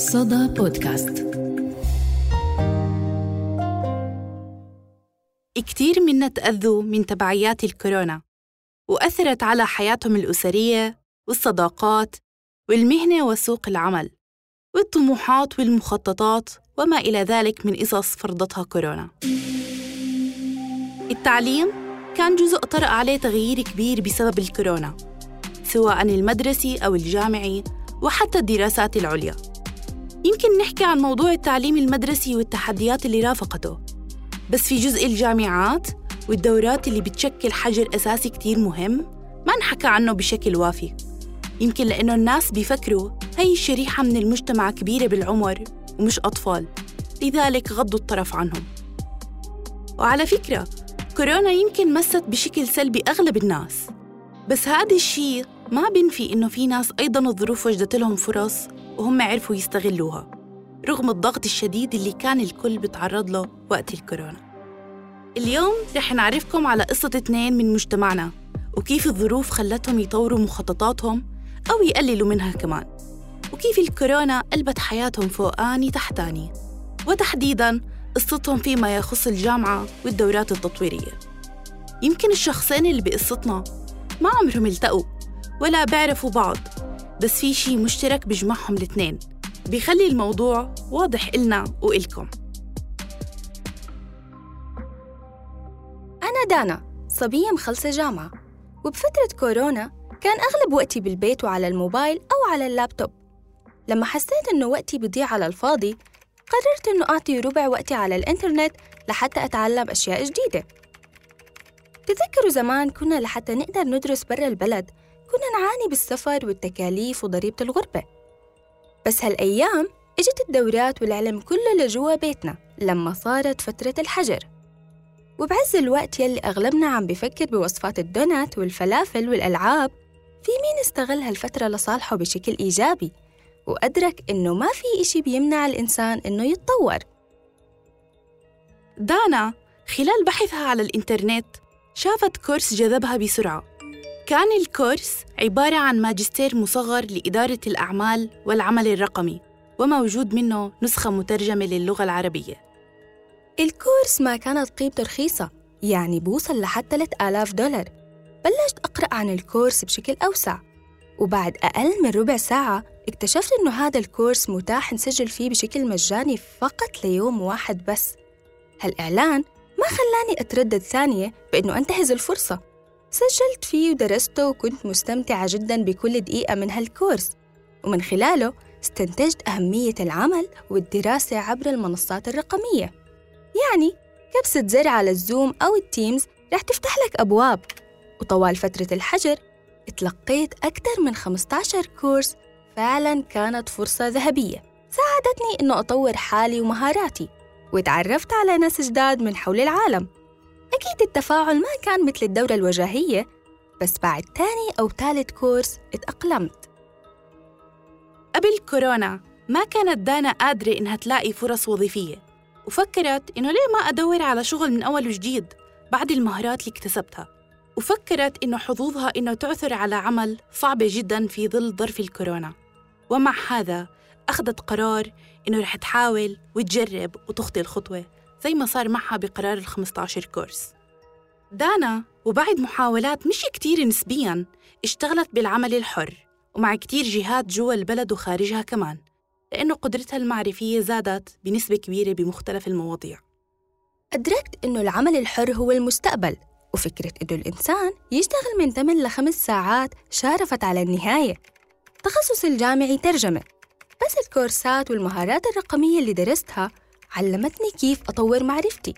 صدى بودكاست. كتير منا تأذوا من تبعيات الكورونا وأثرت على حياتهم الأسرية والصداقات والمهنة وسوق العمل والطموحات والمخططات وما إلى ذلك من قصص فرضتها كورونا. التعليم كان جزء طرأ عليه تغيير كبير بسبب الكورونا سواء المدرسي أو الجامعي وحتى الدراسات العليا. يمكن نحكي عن موضوع التعليم المدرسي والتحديات اللي رافقته. بس في جزء الجامعات والدورات اللي بتشكل حجر أساسي كتير مهم ما نحكى عنه بشكل وافي. يمكن لأنه الناس بيفكروا هي الشريحة من المجتمع كبيرة بالعمر ومش أطفال لذلك غضوا الطرف عنهم. وعلى فكرة كورونا يمكن مست بشكل سلبي أغلب الناس. بس هذا الشيء ما بينفي إنه في ناس أيضاً الظروف وجدت لهم فرص وهم عرفوا يستغلوها رغم الضغط الشديد اللي كان الكل بيتعرض له وقت الكورونا. اليوم رح نعرفكم على قصة اثنين من مجتمعنا وكيف الظروف خلتهم يطوروا مخططاتهم أو يقللوا منها كمان وكيف الكورونا قلبت حياتهم فوق آني تحت آني. وتحديداً قصتهم فيما يخص الجامعة والدورات التطويرية. يمكن الشخصين اللي بقصتنا ما عمرهم التقوا ولا بيعرفوا بعض. بس في شي مشترك بيجمعهم الاثنين. بيخلي الموضوع واضح إلنا وإلكم. أنا دانا صبية مخلصة جامعة. وبفترة كورونا كان أغلب وقتي بالبيت وعلى الموبايل أو على اللابتوب. لما حسيت إنه وقتي بيضيع على الفاضي قررت إنه أعطي ربع وقتي على الإنترنت لحتى أتعلم أشياء جديدة. تذكروا زمان كنا لحتى نقدر ندرس برا البلد كنا نعاني بالسفر والتكاليف وضريبة الغربة. بس هالأيام إجت الدورات والعلم كله لجوا بيتنا لما صارت فترة الحجر. وبعز الوقت يلي أغلبنا عم بفكر بوصفات الدونات والفلافل والألعاب في مين استغل هالفترة لصالحه بشكل إيجابي؟ وأدرك إنه ما في إشي بيمنع الإنسان إنه يتطور. دانا خلال بحثها على الإنترنت شافت كورس جذبها بسرعة. كان الكورس عبارة عن ماجستير مصغر لإدارة الأعمال والعمل الرقمي وموجود منه نسخة مترجمة للغة العربية. الكورس ما كانت قيمته رخيصة يعني بوصل لحد 3000 دولار. بلشت أقرأ عن الكورس بشكل أوسع وبعد أقل من ربع ساعة اكتشفت إنه هذا الكورس متاح نسجل فيه بشكل مجاني فقط ليوم واحد بس. هالإعلان ما خلاني أتردد ثانية بإنه أنتهز الفرصة. سجلت فيه ودرسته وكنت مستمتعة جدا بكل دقيقة من هالكورس ومن خلاله استنتجت أهمية العمل والدراسة عبر المنصات الرقمية. يعني كبسة زر على ال Zoom أو ال Teams رح تفتح لك أبواب. وطوال فترة الحجر تلقيت أكثر من 15 course فعلا كانت فرصة ذهبية. ساعدتني إنه أطور حالي ومهاراتي. وتعرفت على ناس جداد من حول العالم. أكيد التفاعل ما كان مثل الدورة الوجاهية بس بعد تاني أو ثالث course اتأقلمت. قبل كورونا ما كانت دانا قادرة إنها تلاقي فرص وظيفية وفكرت إنه ليه ما أدور على شغل من أول وجديد بعد المهارات اللي اكتسبتها. وفكرت إنه حظوظها إنه تعثر على عمل صعبة جدا في ظل ظرف الكورونا. ومع هذا أخذت قرار إنه رح تحاول وتجرب وتخطي الخطوة. زي ما صار معها بقرار ال 15 كورس. دانا وبعد محاولات مش كتير نسبياً اشتغلت بالعمل الحر ومع كتير جهات جوا البلد وخارجها كمان لأنه قدرتها المعرفية زادت بنسبة كبيرة بمختلف المواضيع. أدركت إنه العمل الحر هو المستقبل وفكرة إنه الإنسان يشتغل من 8 لخمس ساعات شارفت على النهاية. تخصص الجامعي ترجمة بس الكورسات والمهارات الرقمية اللي درستها علمتني كيف أطور معرفتي.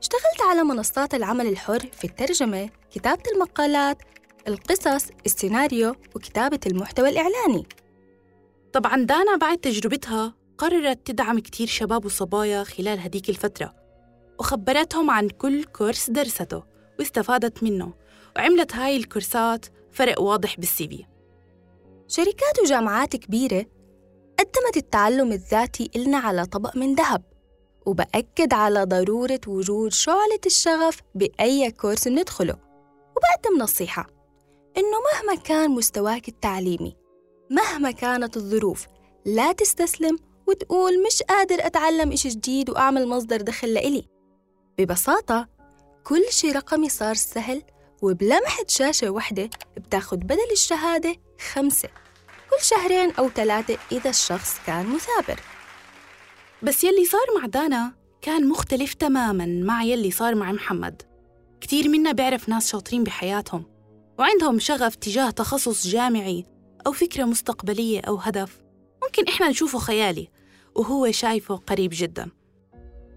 اشتغلت على منصات العمل الحر في الترجمة، كتابة المقالات، القصص، السيناريو وكتابة المحتوى الإعلاني. طبعا دانا بعد تجربتها قررت تدعم كتير شباب وصبايا خلال هديك الفترة وخبرتهم عن كل كورس درسته واستفادت منه وعملت هاي الكورسات فرق واضح بالسي في. شركات وجامعات كبيرة قدمت التعلم الذاتي إلنا على طبق من ذهب وبأكد على ضرورة وجود شعلة الشغف بأي كورس بندخله وبقدم نصيحة إنه مهما كان مستواك التعليمي مهما كانت الظروف لا تستسلم وتقول مش قادر أتعلم إشي جديد وأعمل مصدر دخل لإلي. ببساطة كل شي رقمي صار سهل وبلمحة شاشة وحدة بتاخد بدل الشهادة خمسة. كل شهرين أو ثلاثة إذا الشخص كان مثابر بس يلي صار مع دانا كان مختلف تماماً مع يلي صار مع محمد. كتير منا بيعرف ناس شاطرين بحياتهم وعندهم شغف تجاه تخصص جامعي أو فكرة مستقبلية أو هدف. ممكن إحنا نشوفه خيالي وهو شايفه قريب جدا.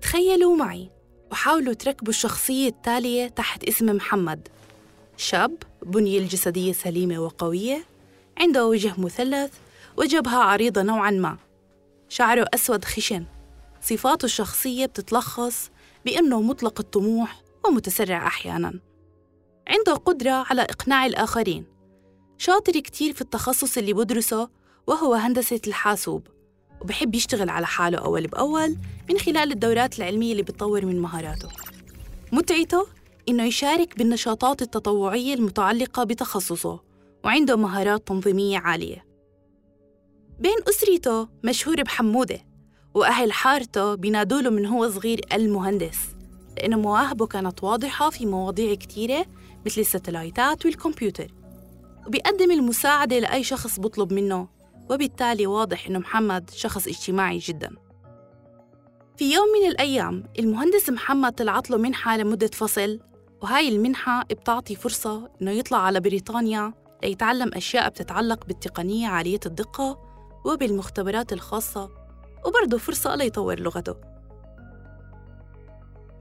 تخيلوا معي وحاولوا تركبوا الشخصية التالية تحت اسم محمد. شاب بنية الجسدية سليمة وقوية عنده وجه مثلث وجبهة عريضة نوعاً ما. شعره أسود خشن. صفاته الشخصية بتتلخص بأنه مطلق الطموح ومتسرع أحياناً. عنده قدرة على إقناع الآخرين. شاطر كتير في التخصص اللي بدرسه وهو هندسة الحاسوب. وبحب يشتغل على حاله أول بأول من خلال الدورات العلمية اللي بتطور من مهاراته. متعته إنه يشارك بالنشاطات التطوعية المتعلقة بتخصصه. وعنده مهارات تنظيمية عالية. بين أسرته مشهور بحمودة وأهل حارته بينادوله من هو صغير المهندس لأنه مواهبه كانت واضحة في مواضيع كتيرة مثل الستلايتات والكمبيوتر. وبيقدم المساعدة لأي شخص بطلب منه وبالتالي واضح إنه محمد شخص اجتماعي جدا. في يوم من الأيام المهندس محمد طلعت له منحة لمدة فصل وهاي المنحة بتعطي فرصة إنه يطلع على بريطانيا ليتعلم أشياء بتتعلق بالتقنية عالية الدقة وبالمختبرات الخاصة وبرضه فرصة ليطور لغته.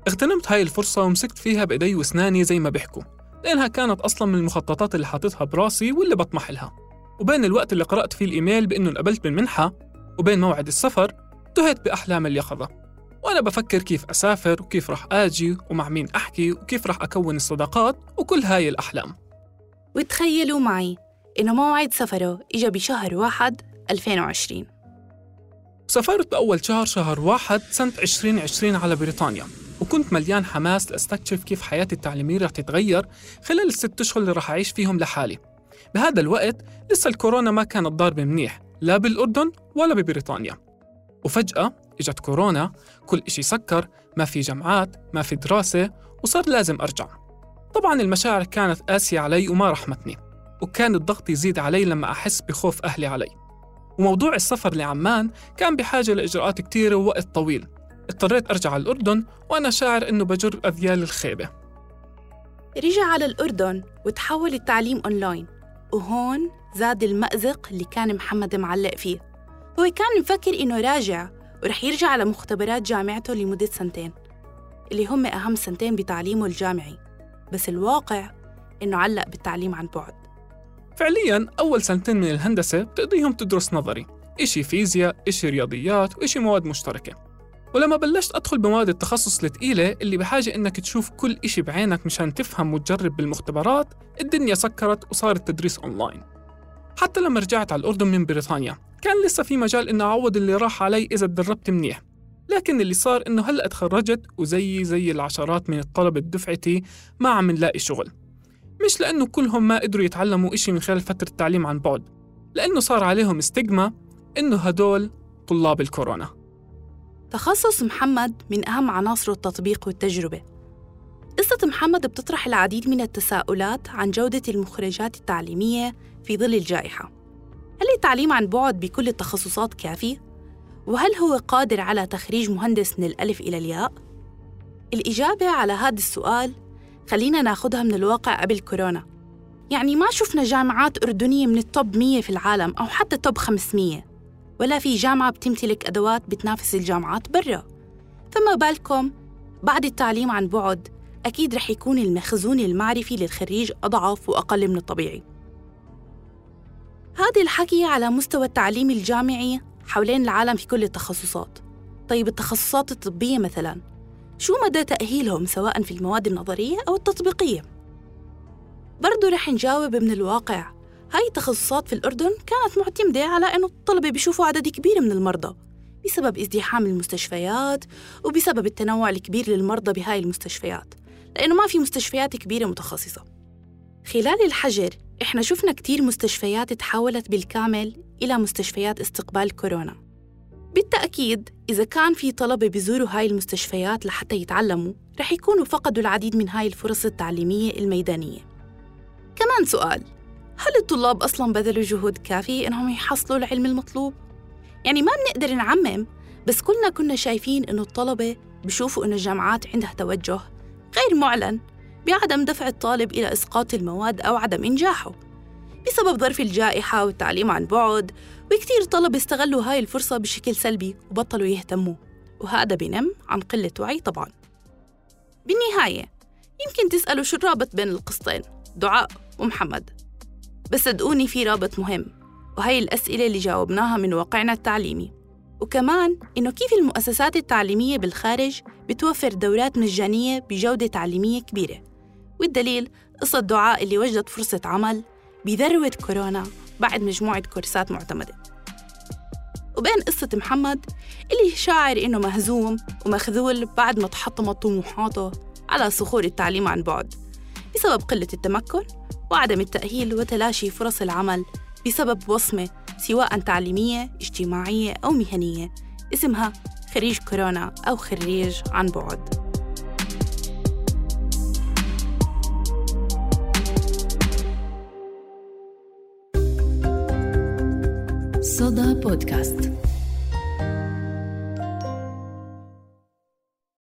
اغتنمت هاي الفرصة ومسكت فيها بإيدي وأسناني زي ما بيحكوا لأنها كانت أصلا من المخططات اللي حاططها براسي واللي بطمح لها. وبين الوقت اللي قرأت فيه الإيميل بإنه انقبلت بالمنحة وبين موعد السفر تهت بأحلام اليقظة وأنا بفكر كيف أسافر وكيف رح آجي ومع مين أحكي وكيف رح أكون الصداقات وكل هاي الأحلام. وتخيلوا معي إنه موعد سفره إجا بشهر واحد 2020 سافرت بأول شهر شهر واحد سنة 2020 على بريطانيا وكنت مليان حماس لأستكشف كيف حياتي التعليمية رح تتغير خلال الست أشهر اللي رح أعيش فيهم لحالي. بهذا الوقت لسه الكورونا ما كانت ضاربة منيح لا بالأردن ولا ببريطانيا. وفجأة إجت كورونا كل إشي سكر ما في جامعات ما في دراسة وصار لازم أرجع. طبعا المشاعر كانت قاسية علي وما رحمتني وكان الضغط يزيد علي لما أحس بخوف أهلي علي. وموضوع السفر لعمان كان بحاجة لإجراءات كتيرة ووقت طويل. اضطريت أرجع على الأردن وأنا شاعر إنه بجر أذيال الخيبة. رجع على الأردن وتحول التعليم أونلاين وهون زاد المأزق اللي كان محمد معلق فيه. هو كان مفكر إنه راجع ورح يرجع على مختبرات جامعته لمدة سنتين اللي هم أهم سنتين بتعليمه الجامعي. بس الواقع إنه علق بالتعليم عن بعد. فعليا أول سنتين من الهندسة بتقضيهم تدرس نظري إشي فيزياء إشي رياضيات وإشي مواد مشتركة. ولما بلشت أدخل بمواد التخصص الثقيلة اللي بحاجة إنك تشوف كل إشي بعينك مشان تفهم وتجرب بالمختبرات الدنيا سكرت وصار التدريس أونلاين. حتى لما رجعت على الأردن من بريطانيا كان لسه في مجال إني أعوض اللي راح علي إذا تدربت منيح. لكن اللي صار إنه هلأ تخرجت وزي زي العشرات من الطلبة دفعتي ما عم نلاقي شغل. مش لأنه كلهم ما قدروا يتعلموا إشي من خلال فترة التعليم عن بعد لأنه صار عليهم استجمة إنه هدول طلاب الكورونا. تخصص محمد من أهم عناصر التطبيق والتجربة. قصة محمد بتطرح العديد من التساؤلات عن جودة المخرجات التعليمية في ظل الجائحة. هل التعليم عن بعد بكل التخصصات كافي؟ وهل هو قادر على تخريج مهندس من الألف إلى الياء؟ الإجابة على هذا السؤال خلينا ناخدها من الواقع قبل كورونا. يعني ما شفنا جامعات أردنية من التوب 100 في العالم أو حتى توب 500 ولا في جامعة بتمتلك أدوات بتنافس الجامعات برا. فما بالكم بعد التعليم عن بعد أكيد رح يكون المخزون المعرفي للخريج أضعف وأقل من الطبيعي. هذا الحكي على مستوى التعليم الجامعي حوالين العالم في كل التخصصات. طيب التخصصات الطبية مثلاً شو مدى تأهيلهم سواء في المواد النظرية أو التطبيقية؟ برضو رح نجاوب من الواقع. هاي التخصصات في الأردن كانت معتمدة على أنه الطلبة بيشوفوا عدد كبير من المرضى بسبب ازدحام المستشفيات وبسبب التنوع الكبير للمرضى بهاي المستشفيات لأنه ما في مستشفيات كبيرة متخصصة. خلال الحجر إحنا شفنا كتير مستشفيات تحولت بالكامل إلى مستشفيات استقبال كورونا. بالتأكيد إذا كان في طلبة بيزوروا هاي المستشفيات لحتى يتعلموا رح يكونوا فقدوا العديد من هاي الفرص التعليمية الميدانية. كمان سؤال هل الطلاب أصلاً بذلوا جهود كافية إنهم يحصلوا العلم المطلوب؟ يعني ما بنقدر نعمم بس كلنا كنا شايفين إنه الطلبة بشوفوا إنه الجامعات عندها توجه غير معلن بعدم دفع الطالب إلى إسقاط المواد أو عدم إنجاحه. بسبب ظرف الجائحة والتعليم عن بعد وكتير طلبة استغلوا هاي الفرصة بشكل سلبي وبطلوا يهتموا. وهذا بنم عن قلة وعي طبعاً. بالنهاية يمكن تسألوا شو الرابط بين القصتين دعاء ومحمد. بس صدقوني في رابط مهم وهي الأسئلة اللي جاوبناها من واقعنا التعليمي. وكمان إنه كيف المؤسسات التعليمية بالخارج بتوفر دورات مجانية بجودة تعليمية كبيرة؟ والدليل قصة دعاء اللي وجدت فرصة عمل بذروة كورونا بعد مجموعة كورسات معتمدة. وبين قصة محمد اللي شاعر إنه مهزوم ومخذول بعد ما تحطمت طموحاته على صخور التعليم عن بعد بسبب قلة التمكن وعدم التأهيل وتلاشي فرص العمل بسبب وصمة سواء تعليمية اجتماعية أو مهنية اسمها خريج كورونا أو خريج عن بعد. صدى بودكاست